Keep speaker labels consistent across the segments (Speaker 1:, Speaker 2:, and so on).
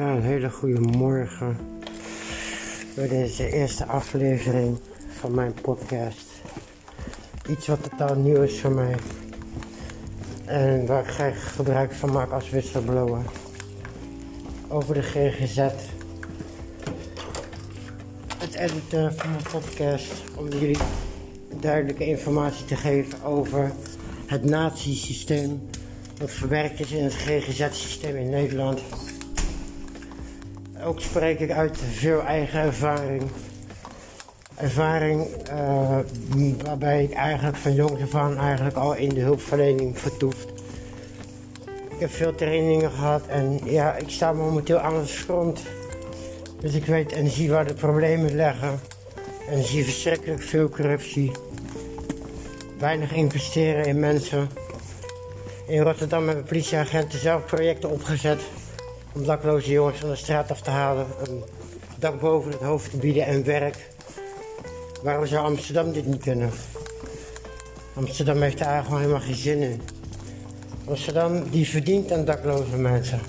Speaker 1: Een hele goede morgen bij deze eerste aflevering van mijn podcast. Iets wat totaal nieuw is voor mij. En waar ik graag gebruik van maak als whistleblower. Over de GGZ. Het editen van mijn podcast om jullie duidelijke informatie te geven over het nazi-systeem dat verwerkt is in het GGZ-systeem in Nederland. Ook spreek ik uit veel eigen ervaring. Ervaring uh, waarbij ik eigenlijk van jongs af aan eigenlijk al in de hulpverlening vertoefd. Ik heb veel trainingen gehad en ja, ik sta momenteel aan het front. Dus ik weet en zie waar de problemen liggen. En zie verschrikkelijk veel corruptie. Weinig investeren in mensen. In Rotterdam hebben politieagenten zelf projecten opgezet om dakloze jongens van de straat af te halen, een dak boven het hoofd te bieden en werk. Waarom zou Amsterdam dit niet kunnen? Amsterdam heeft daar gewoon helemaal geen zin in. Amsterdam die verdient aan dakloze mensen.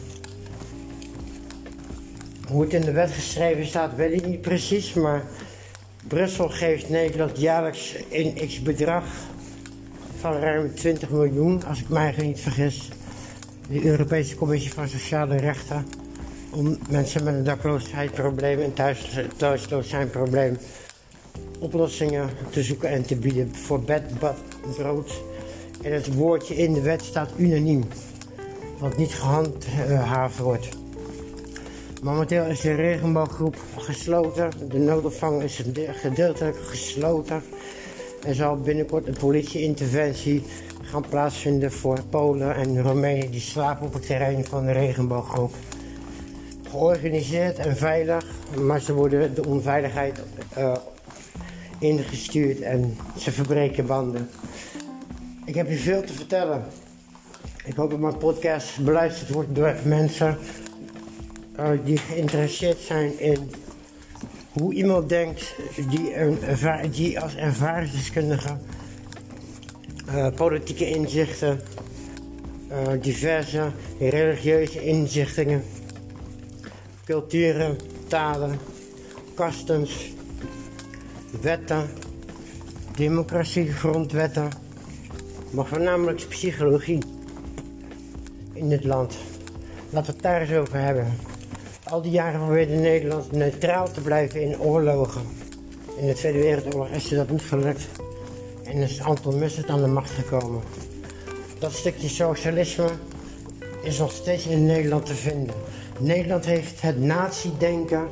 Speaker 1: Hoe het in de wet geschreven staat, weet ik niet precies, maar Brussel geeft Nederland jaarlijks een x bedrag van ruim 20 miljoen, als ik mij niet vergis de Europese Commissie van Sociale Rechten om mensen met een dakloosheidsprobleem en thuis, probleem oplossingen te zoeken en te bieden voor bed, bad, brood. En het woordje in de wet staat unaniem, wat niet gehandhaafd wordt. Momenteel is de regenbooggroep gesloten, de noodopvang is gedeeltelijk gesloten. Er zal binnenkort een politieinterventie gaan plaatsvinden voor Polen en Roemenen die slapen op het terrein van de regenbooggroep. Georganiseerd en veilig, maar ze worden de onveiligheid uh, ingestuurd en ze verbreken banden. Ik heb je veel te vertellen. Ik hoop dat mijn podcast beluisterd wordt door mensen uh, die geïnteresseerd zijn in hoe iemand denkt die, een, die als ervaringsdeskundige uh, politieke inzichten, uh, diverse religieuze inzichtingen, culturen, talen, customs, wetten, democratie, grondwetten, maar voornamelijk psychologie in dit land. Laten we het daar eens over hebben. Al die jaren probeerde Nederland neutraal te blijven in oorlogen. In de Tweede Wereldoorlog is dat niet gelukt en is Anton Mussert aan de macht gekomen. Dat stukje socialisme is nog steeds in Nederland te vinden. Nederland heeft het nazi-denken,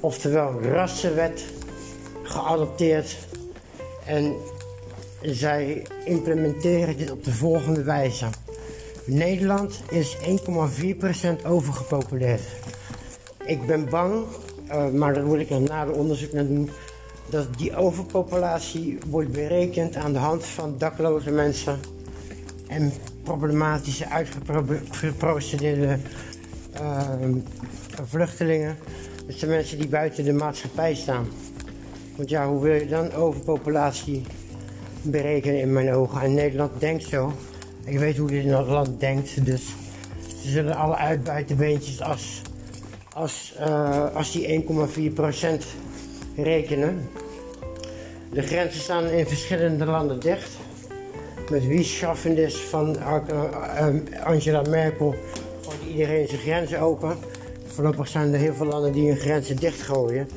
Speaker 1: oftewel rassenwet, geadopteerd. En zij implementeren dit op de volgende wijze. Nederland is 1,4% overgepopuleerd. Ik ben bang, uh, maar daar moet ik een nader onderzoek naar doen, dat die overpopulatie wordt berekend aan de hand van dakloze mensen en problematische uitgeprocedeerde uh, vluchtelingen. Dat zijn mensen die buiten de maatschappij staan. Want ja, hoe wil je dan overpopulatie berekenen in mijn ogen? En Nederland denkt zo. Ik weet hoe dit land denkt, dus ze zullen alle uitbuitenbeentjes als, als, uh, als die 1,4% rekenen. De grenzen staan in verschillende landen dicht. Met wie schaffendes van eh, eh, Angela Merkel gooit iedereen zijn grenzen open. Voorlopig zijn er heel veel landen die hun grenzen dichtgooien.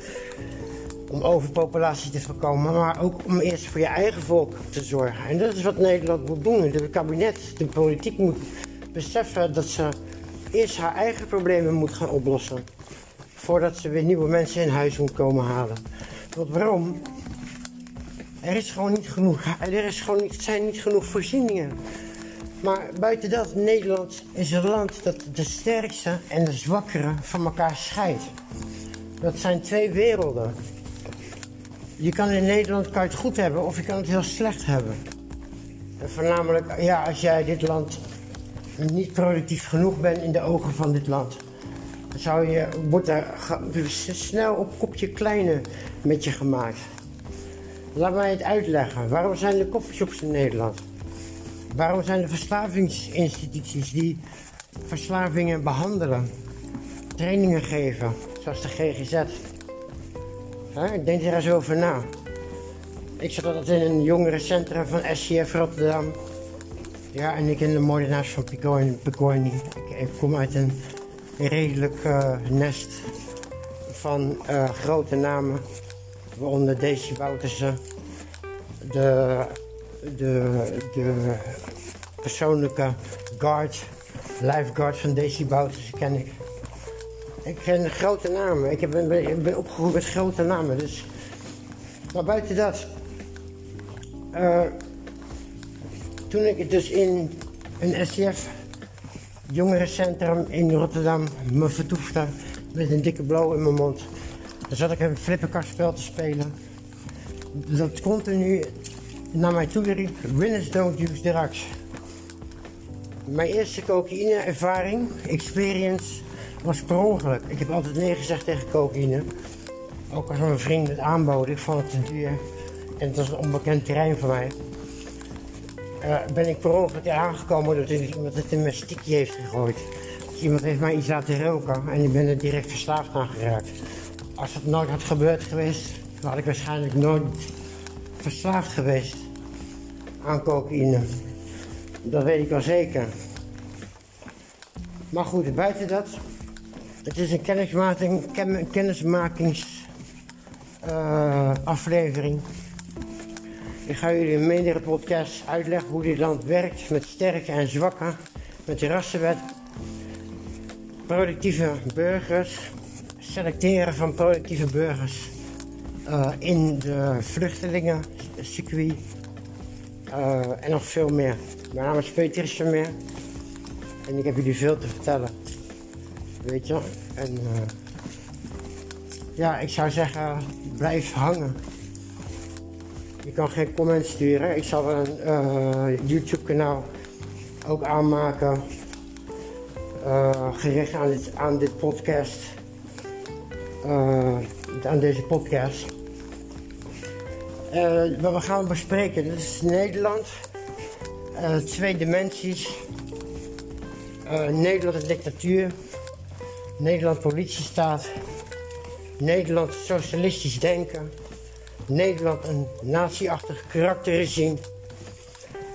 Speaker 1: Om overpopulatie te voorkomen, maar ook om eerst voor je eigen volk te zorgen. En dat is wat Nederland moet doen. Het kabinet, de politiek moet beseffen dat ze eerst haar eigen problemen moet gaan oplossen voordat ze weer nieuwe mensen in huis moet komen halen. Want waarom? Er is gewoon niet genoeg. Er is gewoon niet, zijn niet genoeg voorzieningen. Maar buiten dat, Nederland is een land dat de sterkste en de zwakkere van elkaar scheidt. Dat zijn twee werelden. Je kan in Nederland het goed hebben of je kan het heel slecht hebben. En voornamelijk, ja, als jij dit land niet productief genoeg bent in de ogen van dit land zou je, wordt er snel op kopje kleine met je gemaakt. Laat mij het uitleggen. Waarom zijn er koffieshops in Nederland? Waarom zijn er verslavingsinstituties die verslavingen behandelen? trainingen geven, zoals de GGZ. Denk er eens over na. Ik zat altijd in een jongerencentrum van SCF Rotterdam. Ja, en ik in de moordenaars van Picoini. Ik, ik, kom uit een redelijk uh, nest van uh, grote namen. Waaronder Daisy Boutersen. De, de, de persoonlijke guard, lifeguard van Daisy Boutersen ken ik. Ik ken grote namen. Ik ben, opgegroeid met grote namen. Dus. Maar buiten dat. Uh, toen ik dus in een SCF jongerencentrum in Rotterdam me vertoefde met een dikke blauw in mijn mond. Dan zat ik een flipperkastspel te spelen. Dat continu naar mij toe riep, winners don't use drugs. Mijn eerste cocaïne-ervaring, experience, was per ongeluk. Ik heb altijd nee gezegd tegen cocaïne. Ook als mijn vriend het aanbood, ik vond het te duur. En het was een onbekend terrein voor mij. Uh, ben ik per ongeluk aangekomen dat iemand het in mijn heeft gegooid. Dus iemand heeft mij iets laten roken en ik ben er direct verslaafd aan geraakt. Als dat nooit had gebeurd geweest, had ik waarschijnlijk nooit verslaafd geweest aan cocaïne. Dat weet ik wel zeker. Maar goed, buiten dat, het is een kennismaking, kennismakingsaflevering. Ik ga jullie in meerdere podcasts uitleggen hoe dit land werkt met sterke en zwakke, met de rassenwet, productieve burgers, selecteren van productieve burgers uh, in de vluchtelingencircuit uh, en nog veel meer. Mijn naam is Peter meer en ik heb jullie veel te vertellen. Weet je? En uh, ja, ik zou zeggen, blijf hangen. Je kan geen comments sturen. Ik zal een uh, YouTube kanaal ook aanmaken. Uh, gericht aan dit, aan dit podcast. Uh, aan deze podcast. wat we gaan bespreken, dat is Nederland. twee dimensies. Nederland dictatuur. Nederland politiestaat. Nederland socialistisch denken. Nederland een natieachtig karakterregime.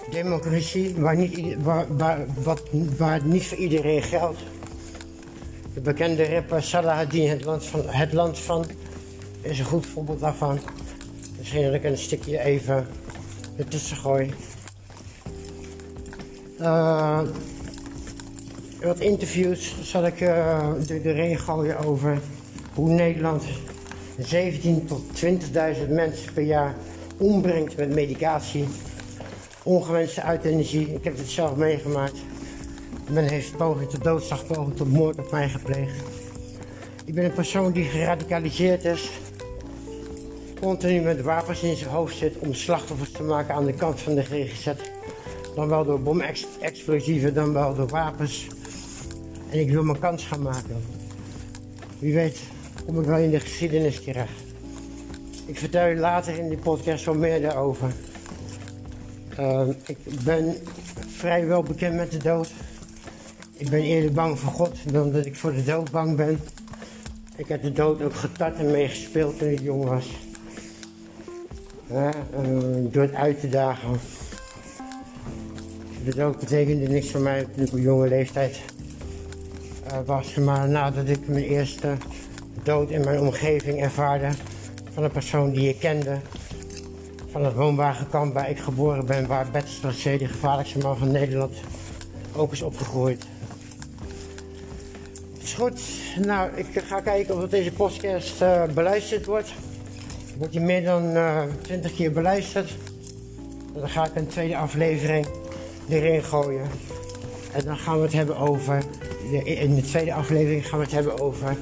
Speaker 1: Democratie waar, niet, waar, waar, wat, waar niet voor iedereen geldt. De bekende rapper Salah het land van, het land van is een goed voorbeeld daarvan. Misschien dat ik een stukje even ertussen gooi. Uh, wat interviews zal ik uh, erin gooien over hoe Nederland 17 tot 20.000 mensen per jaar ombrengt met medicatie. Ongewenste euthanasie. Ik heb het zelf meegemaakt. Men heeft poging tot doodslag, poging tot moord op mij gepleegd. Ik ben een persoon die geradicaliseerd is. Continu met wapens in zijn hoofd zit om slachtoffers te maken aan de kant van de GGZ. Dan wel door bomexplosieven, dan wel door wapens. En ik wil mijn kans gaan maken. Wie weet kom ik wel in de geschiedenis terecht. Ik vertel je later in die podcast wel meer daarover. Uh, ik ben vrijwel bekend met de dood. Ik ben eerder bang voor God dan dat ik voor de dood bang ben. Ik heb de dood ook getart en meegespeeld toen ik jong was. Uh, door het uit te dagen. De dood betekende niks voor mij toen ik op jonge leeftijd uh, was. Maar nadat ik mijn eerste dood in mijn omgeving ervaarde van een persoon die ik kende. Van het woonwagenkamp waar ik geboren ben, waar Bert C, de gevaarlijkste man van Nederland, ook is opgegroeid. Is goed, nou ik ga kijken of deze podcast uh, beluisterd wordt. Wordt hij meer dan uh, eh, 20 keer beluisterd. Dan ga ik een tweede aflevering erin gooien. En dan gaan we het hebben over, in de tweede aflevering gaan we het hebben over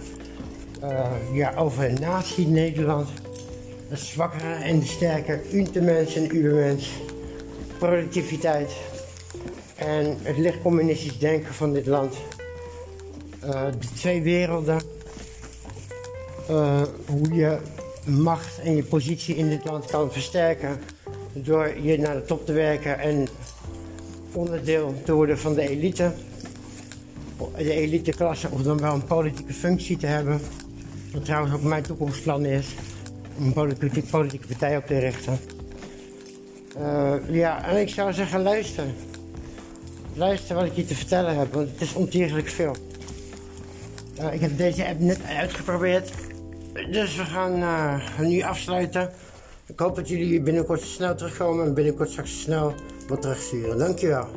Speaker 1: ja, over een natie Nederland. De zwakkere en de sterke, Untermens en Ubermens. Productiviteit. En het licht communistisch denken van dit land. Uh, de twee werelden. Uh, hoe je macht en je positie in dit land kan versterken. Door je naar de top te werken en onderdeel te worden van de elite. de eliteklasse of dan wel een politieke functie te hebben. Wat trouwens ook mijn toekomstplan is. Om een politieke, partij op te richten. Uh, ja, en ik zou zeggen luister. Luister wat ik je te vertellen heb, want het is ontiegelijk veel. Ik heb deze app net uitgeprobeerd. Dus we gaan uh, nu afsluiten. Ik hoop dat jullie binnenkort snel terugkomen en binnenkort straks snel wat terugsturen. Dankjewel.